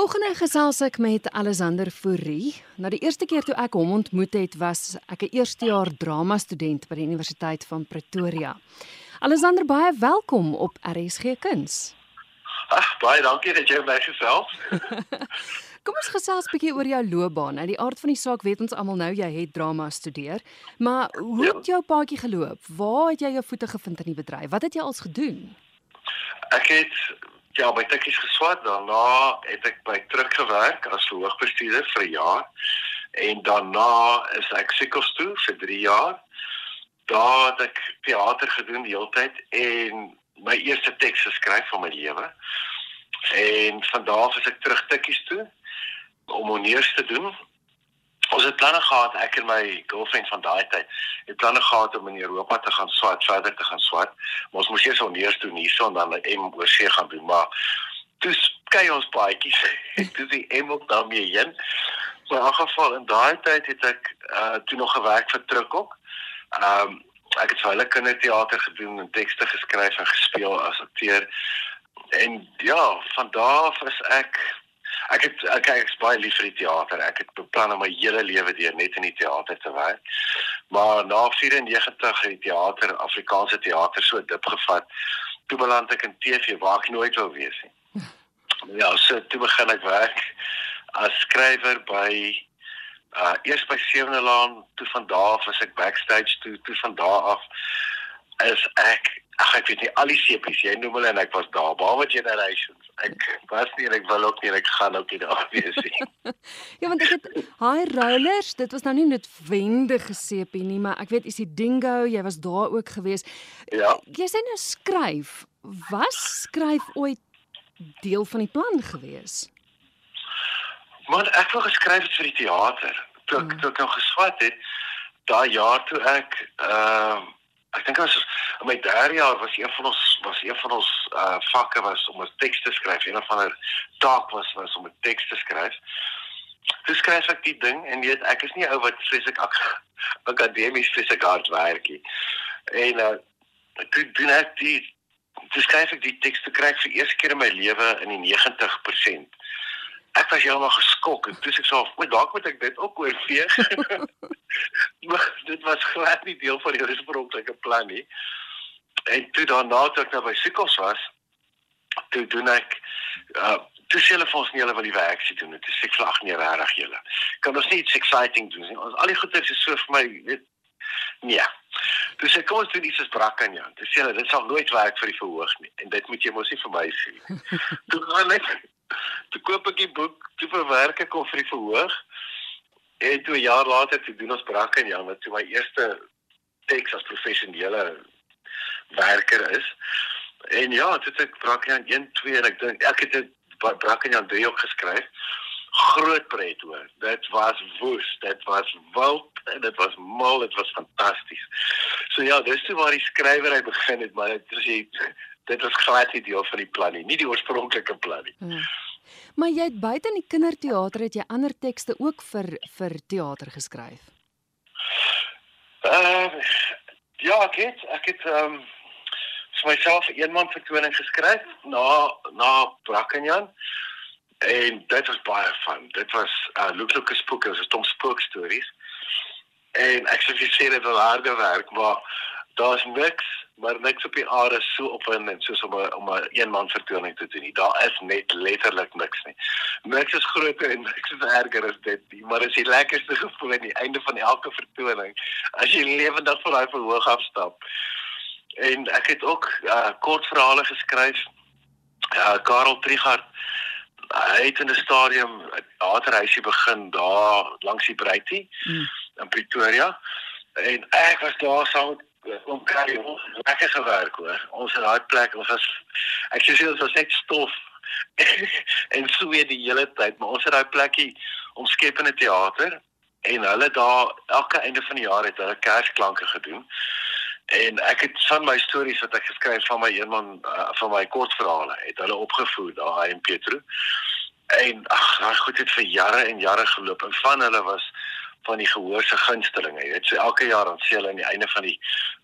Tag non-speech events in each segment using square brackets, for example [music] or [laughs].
Volgende gesels ek met Alexander Fourie. Nou die eerste keer toe ek hom ontmoet het, was ek 'n eerstejaar drama student by die Universiteit van Pretoria. Alexander, baie welkom op RSG Kuns. Ag, baie dankie dat jy my gesels. [laughs] Kom ons gesels 'n bietjie oor jou loopbaan. Uit die aard van die saak weet ons almal nou jy het drama studeer, maar hoe Ja. het jou paadjie geloop? Waar het jy jou voete gevind in die bedryf? Wat het jy als gedoen? Ek het ja, by Tikkies geswat, daarna het ek by Truk gewerk as verhoogbestuurder vir 'n jaar. En daarna is ek Sikkels toe vir 3 jaar. Daar het ek teater gedoen die hele tyd en my eerste teks geskryf van my lewe. En van daar af is ek terug Tikkies toe om honeurs te doen. Ons het planne gehad ek en my girlfriend van daai tyd het planne gehad om in Europa te gaan swat, verder te gaan swat. Maar ons moes eers honeurs doen hierso en dan 'n M oor see gaan doen, maar toe skei ons paadjies. [laughs] toe die M ook daarmee heen. Maar in geval in daai tyd het ek uh toe nog gewerk vir Truk ook. Ehm um, ek het hulle kinderteater gedoen en tekste geskryf en gespeel as akteur. En ja, van daar af is ek ek het ek, is baie lief vir die teater. Ek het beplan om my hele lewe deur net in die teater te werk. Maar na 94 het die teater, Afrikaanse teater so dip gevat. Toe beland ek in TV waar ek nooit wou wees nie. Ja, so toe begin ek werk as skrywer by uh eers by Sewende Laan, toe van daar af was ek backstage toe, toe van daar af is ek ag ek weet nie al die sepies jy noem hulle en ek was daar behalwe generations. Ek was nie en ek wil ook nie en ek gaan ook nie daar wees nie. [laughs] Ja, want ek het High Rollers, dit was nou nie noodwendig gesepie nie, maar ek weet is die Dingo, jy was daar ook gewees. Ja. Jy sê nou skryf. Was skryf ooit deel van die plan gewees? Maar ek wou geskryf het vir die teater. Toe ek Mm. toe ek nou geswat het, daai jaar toe ek uh ek dink was in my derde jaar was een van ons was een van ons uh vakke was om 'n teks te skryf. Een van ander taak was was om 'n teks te skryf. Toe skryf ek die ding en weet ek is nie ou wat vreeslik ak [laughs] akademies vreeslik hard werk nie. En uh toe doen ek die toe skryf ek die teks te kry vir eerste keer in my lewe in die 90% ek was heeltemal geskok en toe sê ek so, "O, dalk moet ek dit ook oorweeg." [laughs] maar dit was glad nie deel van die oorspronklike plan nie. En toe daarna toe ek nou by Sikkels was, toe doen ek uh toe sê hulle vir ons nie hulle wil die werk sien doen. Dit is ek vlag nie regtig julle. Kan ons nie iets exciting doen nie. Ons al die goeders is so vir my weet nee. Toe sê kom ons doen iets as brak aan Jan. Toe sê hulle dit sal nooit werk vir die verhoog nie en dit moet jy mos nie vir my sê. [laughs] toe gaan ek toe koop ek die boek, toe verwerk ek hom vir die verhoog. En toe 'n jaar later toe doen ons brak aan Jan wat toe my eerste teks as professionele werker is. En ja, toe het brak aan 1 2 en ek dink ek het dit brak aan Jan 3 ook geskryf. Groot pret hoor. Dit was woes, dit was wild en dit was mal, dit was fantasties. So ja, dis toe waar die skrywerry begin het, maar dit is dit was glad nie deel van die plan nie, nie die oorspronklike plan nie. Ja. Maar jy het buite in die kinderteater het jy ander tekste ook vir vir teater geskryf. Uh ja, ek het ek het ehm um, vir myself 'n eenman vertoning geskryf na na Brackenjan. En dit was baie fun. Dit was uh Luke Lucas spook, dit was 'n stom spookstories. En ek sê jy sê dit was harde werk, maar daar's niks, maar niks op die aarde so opwindend soos om 'n om 'n eenman vertoning te doen nie. Daar is net letterlik niks nie. Niks is groter en niks is erger as dit, nie, maar dit is die lekkerste gevoel aan die einde van elke vertoning as jy lewendig van daai verhoog afstap. En ek het ook uh kortverhale geskryf. Ja, Karel Trigard hy het in 'n stadium 'n teaterhuisie begin daar langs die Breitjie Mm. in Pretoria. En ek was daar saam met oom Karel. Ons Lekker gewerk hoor. Ons het daai plek, ons was ek sê ons was net stof [laughs] en sweet die hele tyd, maar ons het daai plekkie omskep in 'n teater en hulle daar elke einde van die jaar het hulle kersklanke gedoen. En ek het van my stories wat ek geskryf van my eenman uh, van my kortverhale het hulle opgevoer daar in Petro. En ag, daai goed het vir jare en jare geloop en van hulle was van die gehoor se gunstelinge. Jy weet, so elke jaar dan sê hulle aan die einde van die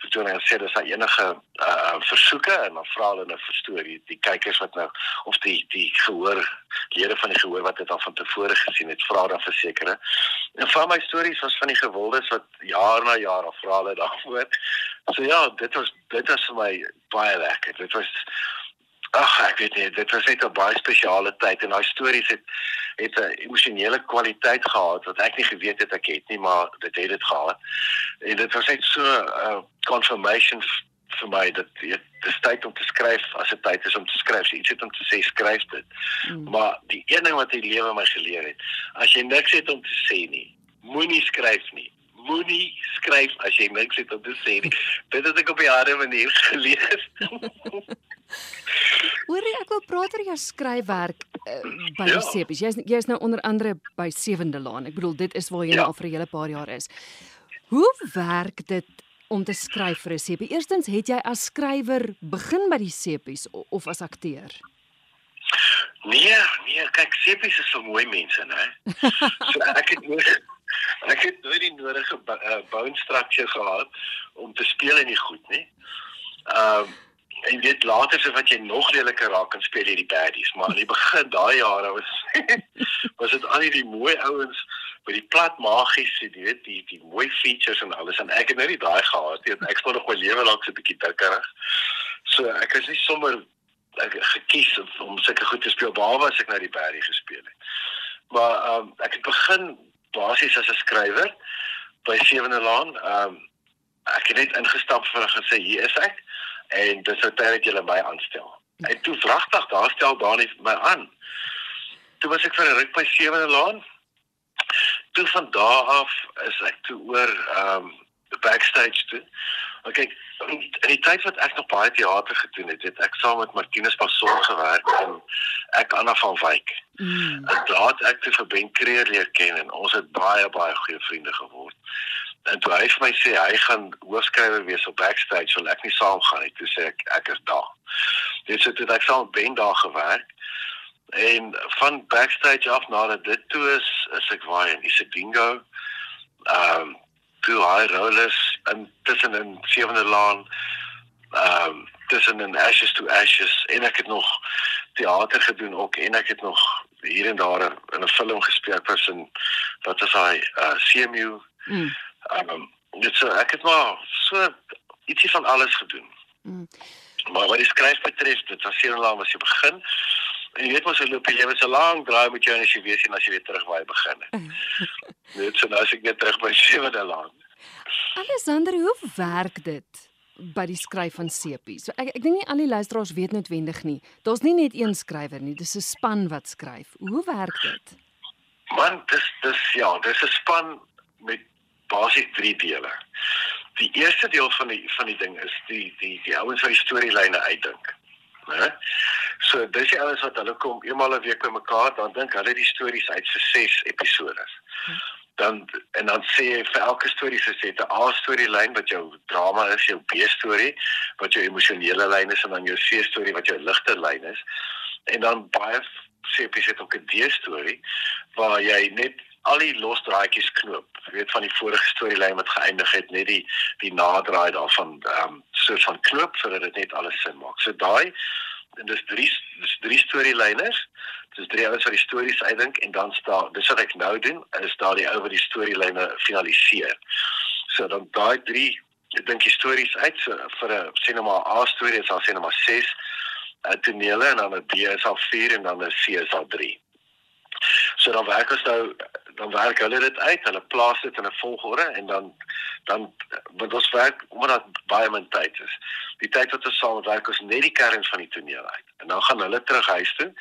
vertoning sê dis daar enige uh versoeke en dan vra hulle 'n storie die kykers wat nou of die die gehoor lede van die gehoor wat dit al van tevore gesien het, vra dan versekerde. En van my stories was van die gewildes wat jaar na jaar al vra hulle daarvoor. So ja, dit was dit was vir my baie lekker. Dit was Ag, ek weet nie, dit was net 'n baie spesiale tyd en daai stories het het 'n emosionele kwaliteit gehad wat ek nie geweet het ek het nie, maar dit het dit gehad. En dit was net so 'n uh, confirmation vir my dat dit dis tyd om te skryf as dit tyd is om te skryf. Iets het om te sê skryf dit. Mm. Maar die een ding wat die lewe my geleer het, as jy niks het om te sê nie, moenie skryf nie moenie skryf as jy niks het om te sê nie. [laughs] Dit het ek op 'n harde manier [laughs] gelees. [laughs] Hoorie, ek wil praat oor jou skryfwerk uh, by ja. Sepies. Jy's jy's nou onder andere by Sewende Laan. Ek bedoel dit is waar jy ja. nou al vir 'n hele paar jaar is. Hoe werk dit om te skryf vir 'n Sepie? Eerstens, het jy as skrywer begin by die Sepies of, as akteur? Nee, nee, kyk, Sepies is so mooi mense, né? [laughs] So ek het nooit ek het nooit die nodige uh, bone structure gehad om te speel in die goed, né? Ehm um, en weet later so wat jy nog leliker raak en speel hierdie baddies maar in die begin daai jare was [laughs] was dit al die mooi ouens met die plat magies jy weet die die mooi features en alles. En ek het nou nie daai gehad nie ek staan nog my lewe lank so 'n bietjie dikkerig so ek is nie sommer ek gekies om sulke goed te speel behalwe as ek nou die baddie gespeel het. Maar um, ek het begin basies as 'n skrywer by Sewende Laan. Um, ek het net ingestap vir en gesê hier is ek en dis nou tyd dat jy my aanstel. En toe vragtig daar stel Dani my aan. Toe was ek vir 'n ruk by Sewende Laan. Toe van daar af is ek toe oor ehm um, die backstage toe. Maar kyk, in die tyd wat ek nog baie teater gedoen het, het ek saam met Martinus Passon gewerk en ek Anna van Wyk. Mm. En daar het ek te vir Ben Creer leer ken en ons het baie baie goeie vriende geword. En toe hy vir my sê hy gaan hoofskrywer wees op backstage, wil ek nie saam gaan nie. Toe sê ek ek is daar. Dit sê dit ek saam met Ben daar gewerk. En van backstage af na dit toe is is ek waar in Isidingo. Ehm um, toe hy rollers in tussen in sewende laan. Ehm um, tussen in Ashes to Ashes en ek het nog teater gedoen ook en ek het nog hier en daar in 'n film gespeel was in wat is hy uh, CMU. Mm. Ehm um, dit so ek het maar so ietsie van alles gedoen. Mm. Maar wat die skryf betref, dit was seker lank as jy begin. En jy weet mos hoe loop jy lewe so lank draai met jou en as jy weet sien as jy weer terug waar jy begin het. [laughs] net so nou as ek net terug by sewende land. Alexander, hoe werk dit? by die skryf van sepies. So ek ek dink nie al die luisteraars weet noodwendig nie. Daar's nie net een skrywer nie, dis 'n span wat skryf. Hoe werk dit? Man, dis dis ja, dis 'n span met basies drie dele. Die eerste deel van die van die ding is die die die ouens wat die storielyne uitdink. Né? So dis die ouens wat hulle kom eenmal 'n week bymekaar, dan dink hulle die stories uit vir 6 episode. Dan en dan sê jy vir elke storie sê 'n A storielyn wat jou drama is, jou B storie wat jou emosionele lyn is en dan jou C storie wat jou ligte lyn is. En dan baie sê jy het ook 'n D storie waar jy net al die losdraadjies knoop. Jy weet van die vorige storielyn wat geëindig het, net die die nadraai daarvan ehm um, soort van knoop sodat dit net alles sin maak. So daai en dis drie dis drie storielyners. Dis drie ouens wat die stories uitdink en dan staan dis wat ek nou doen, is daar die ou wat die storielyne finaliseer. So dan daai drie ek dink die stories uit so vir 'n sinema A storie is al sinema 6 uh, tonele en dan 'n B is al 4 en dan 'n C is al 3. So dan werk ons nou dan werk hulle dit uit, hulle plaas dit in 'n volgorde en dan dan want ons werk omdat baie min tyd is. Die tyd wat ons saam werk is net die kern van die toneel uit. En dan gaan hulle terug huis toe.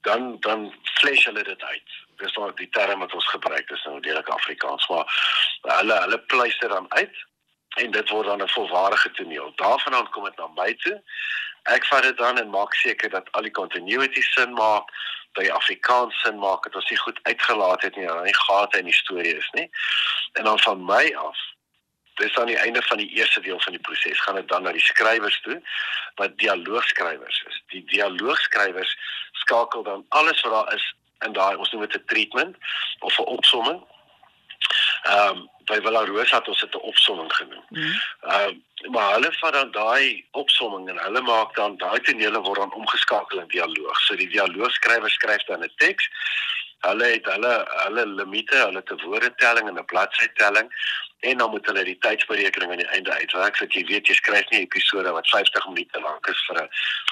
Dan dan flesh hulle dit uit. Dis nou die term wat ons gebruik is nou deelik Afrikaans, maar hulle hulle pleister dan uit en dit word dan 'n volwaardige toneel. Daarvandaan kom dit na my toe. Ek vat dit dan en maak seker dat al die continuity sin maak die Afrikaans sin maak dat ons nie goed uitgelaat het nie, dat nie gate in die storie is nie. En dan van my af dis aan die einde van die eerste deel van die proses gaan dit dan na die skrywers toe wat dialoogskrywers is. Die dialoogskrywers skakel dan alles wat daar is in daai ons noem dit 'n treatment of 'n opsomming Ehm um, by Villa Rosa het ons dit 'n opsomming genoem. Mhm. Ehm mm um, maar hulle vat dan daai opsomming en hulle maak dan daai tonele word dan omgeskakel in dialoog. So die dialoogskrywer skryf dan 'n teks. Hulle het hulle hulle limite, hulle te woordetelling en 'n bladsytelling en dan moet hulle die tydsberekening aan die einde uitwerk sodat jy weet jy skryf nie 'n episode wat 50 minute lank is vir 'n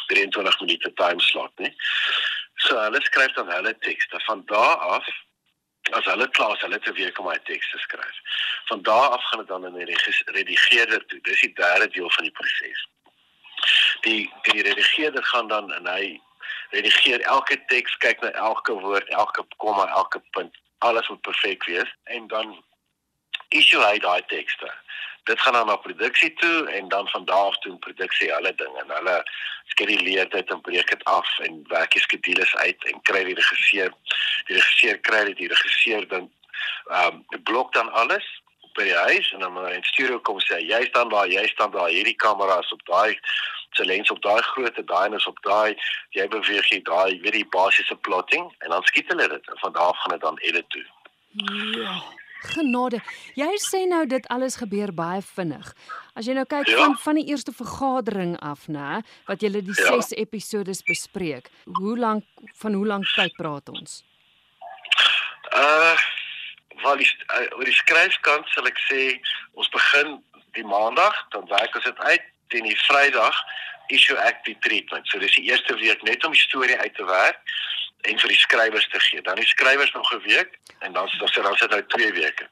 23 minute time slot nie. So hulle skryf dan hulle tekste van daar af as hulle klaar is, hulle te week om hy teks te skryf. Van daar af gaan dit dan in die redigeerder toe. Dis die derde deel van die proses. Die die redigeerder gaan dan en hy redigeer elke teks, kyk na elke woord, elke komma, elke punt. Alles moet perfek wees en dan issue hy daai tekste. Dit gaan dan na produksie toe en dan van daar af toe in produksie alle dinge en hulle skeduleer dit en breek dit af en werk die skedules uit en kry die regisseur die regisseur kry dit die regisseur dan ehm um, blok dan alles by die huis en dan maar in studio kom sê jy staan daar jy staan daar hierdie kameras op daai se lens op daai grootte daai is op daai jy beweeg jy daai weet die basiese plotting. En dan skiet hulle dit en van daar af gaan dit dan edit toe. Ja genade. Jy sê nou dit alles gebeur baie vinnig. As jy nou kyk ja. van van die eerste vergadering af, nê, wat julle die 6 ja. episodes bespreek. Hoe lank van hoe lank tyd praat ons? Uh Wel, die, uh, oor die skryfkant sal ek sê ons begin die maandag, dan werk ons dit uit teen die Vrydag issue act die treatment. So dis die eerste week net om die storie uit te werk en vir die skrywers te gee. Dan die skrywers nog 'n week en dan dan sê dan sit nou 2 weke.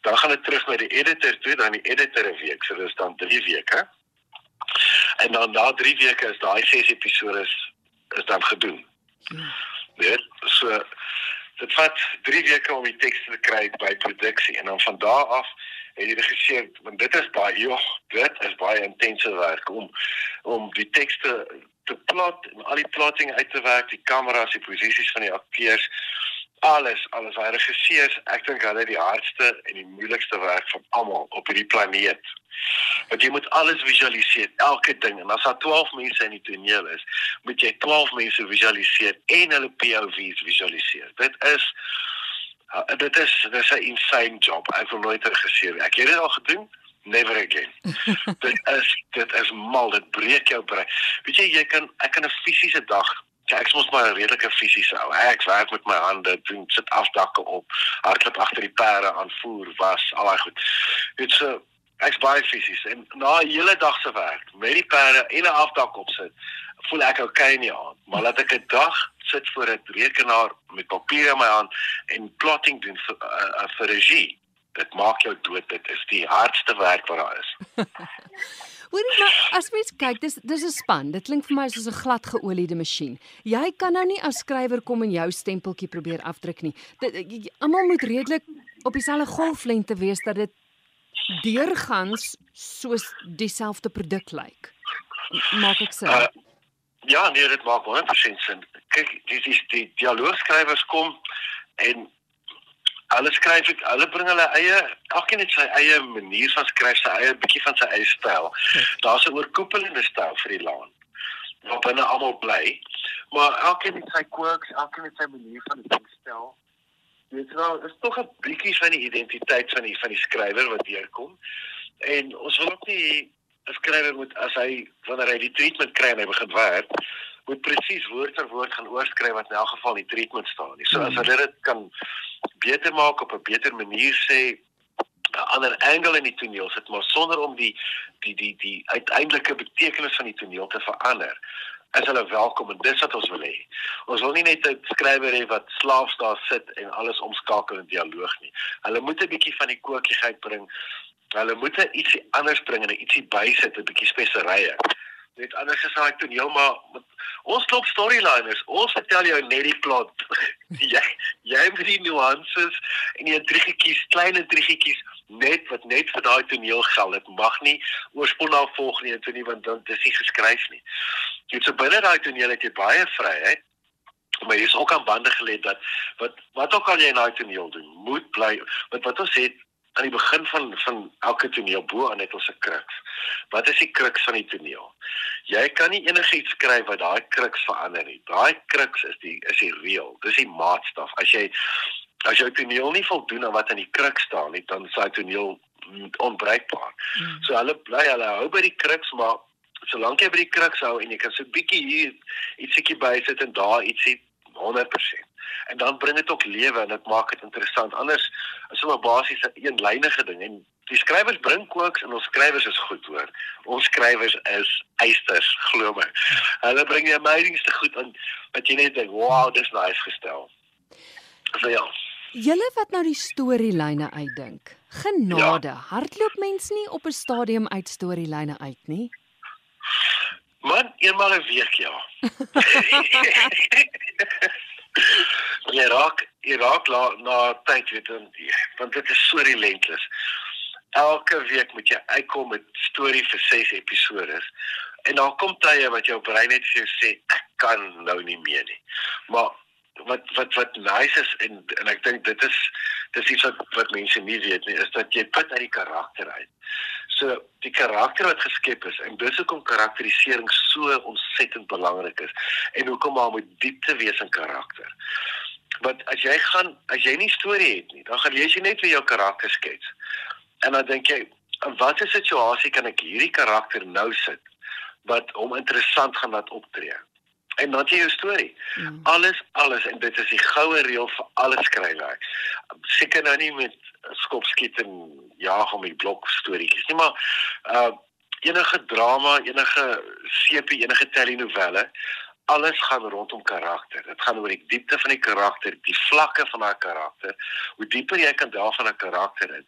Dan gaan dit terug na die editor toe, dan die editor 'n week. So dis dan 3 weke. En dan na 3 weke is daai 6 episode is, is dan gedoen. Net hmm. so dit vat 3 weke om die teks te kry by produksie en dan van daar af het die regisseur want dit is baie joh, dit is baie intense werk om om die tekste te plot en al die plotting uit te werk, die kameras, die posisies van die akteurs, alles, alles. Hy regisseurs, ek dink hulle het die hardste en die moeilikste werk van almal op hierdie planeet. Want jy moet alles visualiseer, elke ding. En as daar 12 mense in die toneel is, moet jy 12 mense visualiseer en hulle POV's visualiseer. Dit is uh, dit is dis 'n insane job. Ek het nooit regisseur. Ek het dit al gedoen never again. [laughs] dit is dit is mal, dit breek jou brein. Weet jy, jy kan ek kan 'n fisiese dag Ja, ek moet maar 'n redelike fisiese ou. Ek werk met my hande, doen sit afdakke op, hardloop agter die perde aanvoer, was al daai goed. Dit's so ek's baie fisies en na 'n hele dag se werk met die perde en 'n afdak op sit, voel ek okay nie aan. Maar laat ek 'n dag sit voor 'n rekenaar met papier in my hand en plotting doen vir uh, vir regie dit maak jou dood. Dit is die hardste werk wat daar is. [laughs] Hoorie maar as mens kyk dis dis 'n span. Dit klink vir my soos 'n glad geoliede masjien. Jy kan nou nie as skrywer kom en jou stempeltjie probeer afdruk nie. Almal moet redelik op dieselfde golflengte wees dat dit deurgangs soos dieselfde produk lyk. Maak ek sin? Uh, Ja, nee, dit maak 100% sin. Kyk, dis die, die dialoogskrywers kom en hulle skryf ek hulle bring hulle eie elkeen het sy eie manier van skryf sy eie bietjie van sy eie styl. Daar's 'n oorkoepelende styl vir die laan wat binne almal bly. Maar elkeen het sy quirks elkeen het sy manier van die ding stel. Dit is wel is tog 'n bietjie van die identiteit van die van die skrywer wat deurkom. En ons wil ook nie 'n skrywer moet as hy wanneer hy die treatment kry en hy begin werk moet presies woord vir woord gaan oorskryf wat in elk geval die treatment staan nie so as hulle dit kan beter maak op 'n beter manier sê 'n ander angle in die toneel sit maar sonder om die die die die uiteindelike betekenis van die toneel te verander is hulle welkom en dis wat ons wil hê. Ons wil nie net 'n skrywer hê wat slaafs daar sit en alles omskakel in dialoog nie. Hulle moet 'n bietjie van die kookigheid bring. Hulle moet ietsie anders bring en ietsie bysit, 'n bietjie speserye net anders gesaai toneel maar ons klop storyliners. Ons vertel jou net die plot. [laughs] Jy jy moet die nuances en die intrigetjies klein intrigetjies net wat net vir daai toneel geld. Dit mag nie oorspoel na volg nie toe nie want dan dis nie geskryf nie. Jy so binne daai toneel het jy baie vryheid maar jy is ook aan bande gelê dat wat wat ook al jy in daai toneel doen moet bly wat wat ons het aan die begin van van elke toneel bo aan het ons 'n kruks. Wat is die kruks van die toneel? Jy kan nie enigiets skryf wat daai kruks verander nie. Daai kruks is die is die reël. Dis die maatstaf. As jy as jou toneel nie voldoen aan wat in die kruk staan nie, dan is daai toneel onbreekbaar. Hmm. So hulle bly hulle hou by die kruks, maar solank jy by die kruks hou en jy kan so 'n bietjie hier ietsiekie bysit en daar ietsie 100%. En dan bring dit ook lewe en dit maak dit interessant. Anders is dit maar basies 'n eenlynige ding en die skrywers bring kooks en ons skrywers is goed hoor. Ons skrywers is eisters, glo my. Hulle bring die amazingste goed aan wat jy net dink, "Wow, dis nice gestel." So ja. Julle wat nou die storielyne uitdink. Genade, ja. hardloop mens nie op 'n stadium uit storielyne uit nie. Man, eenmal 'n week ja. [laughs] jy raak jy raak la, na tyd weet dan want dit is so relentless. Elke week moet jy uitkom met storie vir 6 episode. En dan kom tye wat jou brein net vir jou sê ek kan nou nie meer nie. Maar wat wat wat nice is en en ek dink dit is dis iets wat wat mense nie weet nie is dat jy put uit die karakter uit. So die karakter wat geskep is en dis hoekom karakterisering so ontsettend belangrik is en hoekom daar moet diepte wees in karakter. Want as jy gaan as jy nie storie het nie, dan gaan lees jy net vir jou karakter skets. En dan dink jy, in watter situasie kan ek hierdie karakter nou sit wat hom interessant gaan laat optree? En dan jy jou storie. Mm. Alles alles en dit is die goue reël vir alle skryfwerk. Seker nou nie met skopskiet en jaag om die blok storieetjies nie, maar uh enige drama, enige sepie, enige telenovelle, alles gaan rondom karakter. Dit gaan oor die diepte van die karakter, die vlakke van haar karakter. Hoe dieper jy kan daal van 'n karakter in,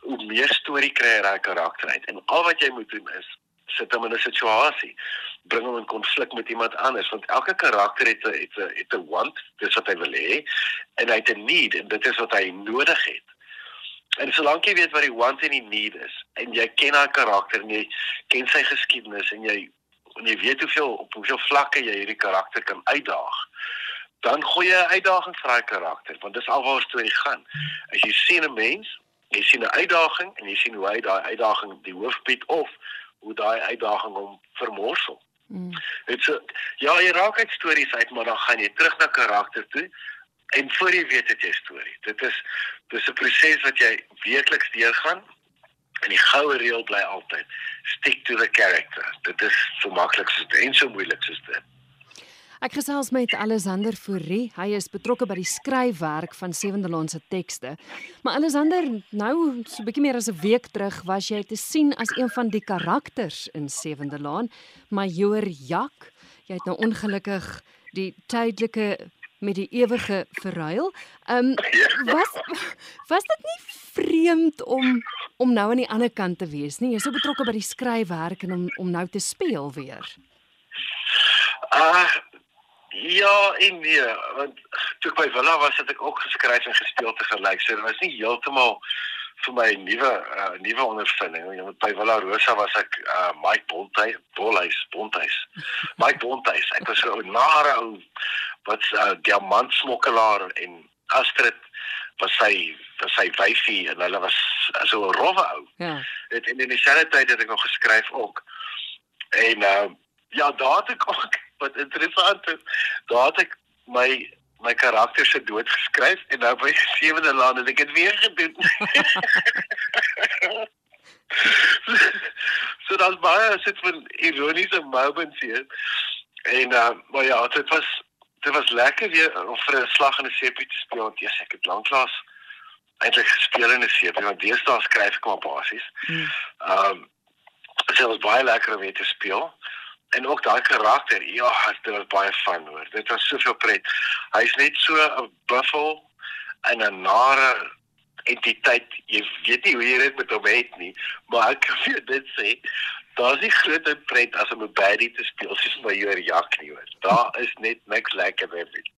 hoe meer storie kry hy daai karakter uit. En al wat jy moet doen is sit hom in 'n situasie bring hom in konflik met iemand anders want elke karakter het 'n het 'n het 'n want dis wat hy wil hê en hy het 'n need en dit is wat hy nodig het en solank jy weet wat die want en die need is en jy ken haar karakter en jy ken sy geskiedenis en jy en jy weet hoeveel op hoeveel vlakke jy hierdie karakter kan uitdaag dan gooi jy 'n uitdaging vir daai karakter want dis alwaar storie gaan as jy sien 'n mens jy sien 'n uitdaging en jy sien hoe hy daai uitdaging die hoof bied of hoe daai uitdaging hom vermorsel. Mm. Dit so ja, jy raak uit stories uit, maar dan gaan jy terug na karakter toe en voor jy weet dit jy storie. Dit is dis 'n proses wat jy weekliks deurgaan en die goue reël bly altyd stick to the character. Dit is so maklik so en so moeilik soos dit. Ek gesels met Alexander Fourie. Hy is betrokke by die skryfwerk van Sewende Laan se tekste. Maar Alexander, nou so 'n bietjie meer as 'n week terug was jy te sien as een van die karakters in Sewende Laan, Major Jak. Jy het nou ongelukkig die tydelike met die ewige verruil. Ehm um, was was dit nie vreemd om om nou aan die ander kant te wees nie? Jy's so betrokke by die skryfwerk en om om nou te speel weer. Ah, uh, Ja, en nee, want toe by Villa was het ek ook geskryf en gespeel te gelyk. So dit was nie heeltemal vir my nuwe uh, nuwe ondervinding. Want by Villa Rosa was ek uh, Mike Bontuis, Bolhuis, Bontuis. Mike Bontuis. Ek was so 'n nare ou wat 'n uh, diamantsmokkelaar en Astrid was sy was sy wyfie en hulle was so 'n rowwe ou. Ja. Dit en in dieselfde tyd het ek nog geskryf ook. En uh, ja, daar het ek [laughs] ook wat interessant is, daar het ek my my karakter se dood geskryf en nou by sewende laan het ek dit weer gedoen. [laughs] so dan baie sit van ironiese moments hier. En uh, maar ja, dit was dit was lekker weer om vir 'n slag in 'n sepie te speel. Want yes, ek het lanklaas eintlik gespeel in 'n sepie, want deesdae skryf ek maar basies. Hmm. Ehm um, dit was baie lekker om weer te speel en ook daai karakter ja dit was baie fun hoor dit was soveel pret hy's net so 'n buffel en 'n nare entiteit jy weet nie hoe jy dit met hom het nie maar ek kan [laughs] vir dit sê daar's nie groot pret as om 'n baddie te speel soos my Joer Jak nie hoor. Daar is net niks lekker meer nie